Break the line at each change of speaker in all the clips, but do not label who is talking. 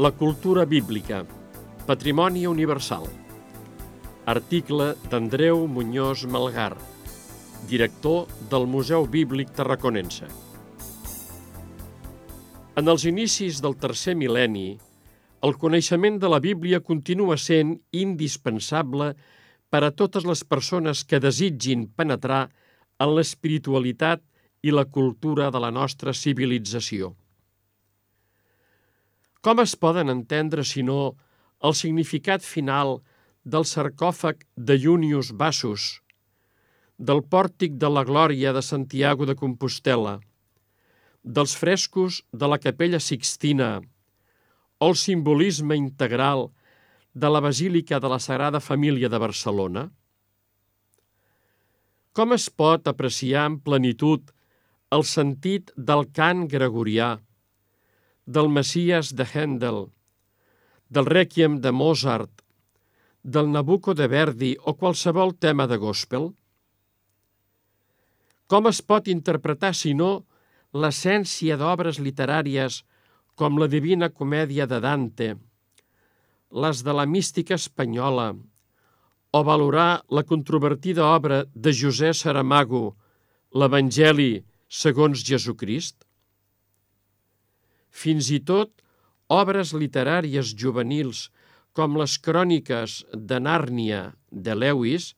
La cultura bíblica, patrimoni universal. Article d'Andreu Muñoz Malgar, director del Museu Bíblic Tarraconense. En els inicis del tercer mil·lenni, el coneixement de la Bíblia continua sent indispensable per a totes les persones que desitgin penetrar en l'espiritualitat i la cultura de la nostra civilització. Com es poden entendre, si no, el significat final del sarcòfag de Junius Bassus, del pòrtic de la Glòria de Santiago de Compostela, dels frescos de la Capella Sixtina o el simbolisme integral de la Basílica de la Sagrada Família de Barcelona? Com es pot apreciar en plenitud el sentit del cant gregorià, del Messies de Handel, del Requiem de Mozart, del Nabucco de Verdi o qualsevol tema de gospel? Com es pot interpretar, si no, l'essència d'obres literàries com la Divina Comèdia de Dante, les de la mística espanyola, o valorar la controvertida obra de José Saramago, l'Evangeli segons Jesucrist? Fins i tot obres literàries juvenils com les cròniques de Nàrnia de Lewis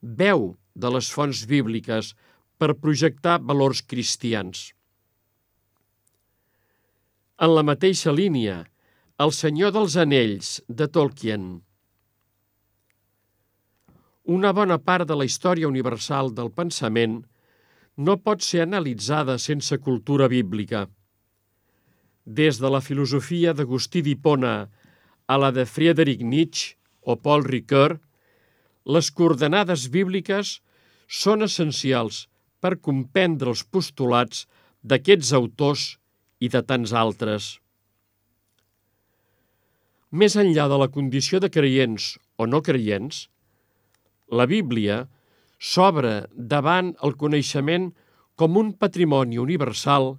veu de les fonts bíbliques per projectar valors cristians. En la mateixa línia, El senyor dels anells, de Tolkien. Una bona part de la història universal del pensament no pot ser analitzada sense cultura bíblica. Des de la filosofia d'Agustí d'Hipona a la de Friedrich Nietzsche o Paul Ricoeur, les coordenades bíbliques són essencials per comprendre els postulats d'aquests autors i de tants altres. Més enllà de la condició de creients o no creients, la Bíblia s'obre davant el coneixement com un patrimoni universal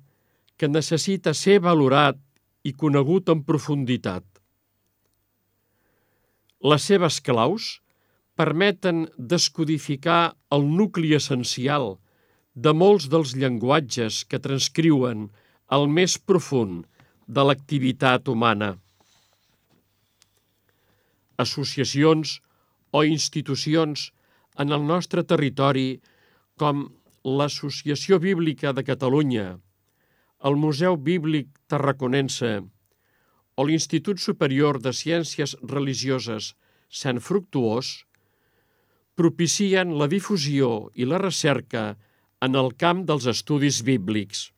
que necessita ser valorat i conegut en profunditat. Les seves claus permeten descodificar el nucli essencial de molts dels llenguatges que transcriuen el més profund de l'activitat humana associacions o institucions en el nostre territori com l'Associació Bíblica de Catalunya, el Museu Bíblic Tarraconense o l'Institut Superior de Ciències Religioses Sant Fructuós propicien la difusió i la recerca en el camp dels estudis bíblics.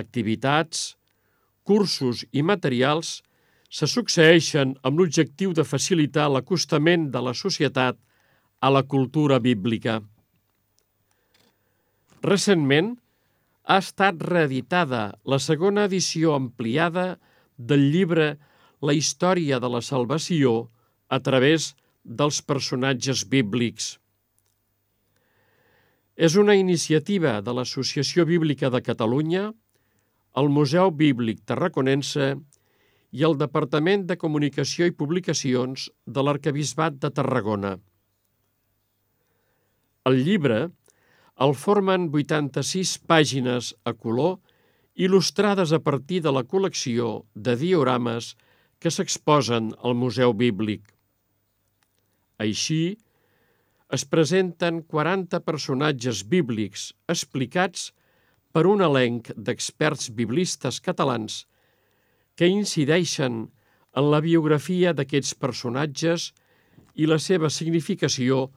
Activitats, cursos i materials se succeeixen amb l'objectiu de facilitar l'acostament de la societat a la cultura bíblica. Recentment, ha estat reeditada la segona edició ampliada del llibre La història de la salvació a través dels personatges bíblics. És una iniciativa de l'Associació Bíblica de Catalunya, el Museu Bíblic Tarraconense i el Departament de Comunicació i Publicacions de l'Arcabisbat de Tarragona. El llibre el formen 86 pàgines a color il·lustrades a partir de la col·lecció de diorames que s'exposen al Museu Bíblic. Així, es presenten 40 personatges bíblics explicats per un elenc d'experts biblistes catalans que incideixen en la biografia d'aquests personatges i la seva significació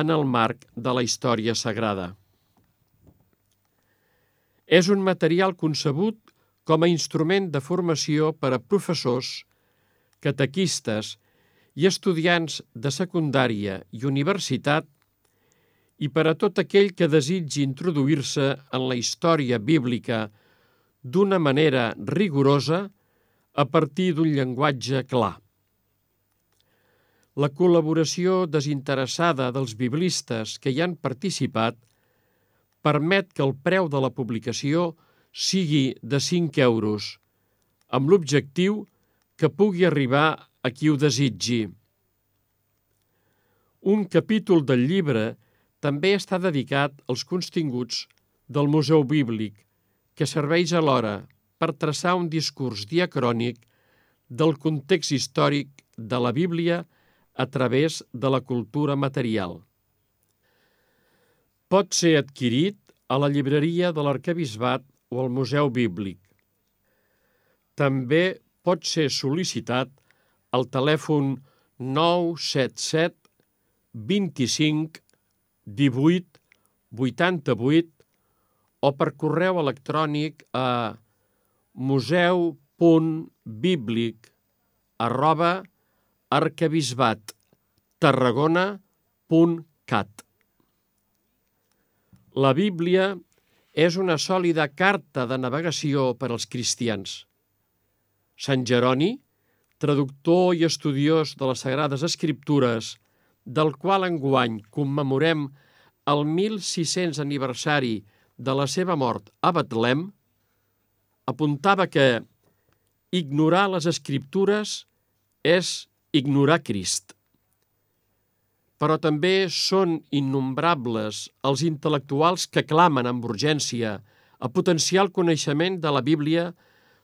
en el marc de la història sagrada. És un material concebut com a instrument de formació per a professors, catequistes i estudiants de secundària i universitat i per a tot aquell que desitgi introduir-se en la història bíblica d'una manera rigorosa a partir d'un llenguatge clar. La col·laboració desinteressada dels biblistes que hi han participat permet que el preu de la publicació sigui de 5 euros, amb l'objectiu que pugui arribar a qui ho desitgi. Un capítol del llibre també està dedicat als continguts del Museu Bíblic, que serveix alhora per traçar un discurs diacrònic del context històric de la Bíblia a través de la cultura material. Pot ser adquirit a la llibreria de l'Arcabisbat o al Museu Bíblic. També pot ser sol·licitat al telèfon 977 25 18 88 o per correu electrònic a museu.biblic arroba arcabisbat.tarragona.cat La Bíblia és una sòlida carta de navegació per als cristians. Sant Jeroni, traductor i estudiós de les Sagrades Escriptures, del qual enguany commemorem el 1600 aniversari de la seva mort a Betlem, apuntava que ignorar les Escriptures és ignorar Crist. Però també són innombrables els intel·lectuals que clamen amb urgència a potenciar el coneixement de la Bíblia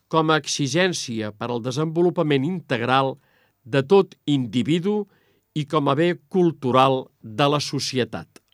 com a exigència per al desenvolupament integral de tot individu i com a bé cultural de la societat.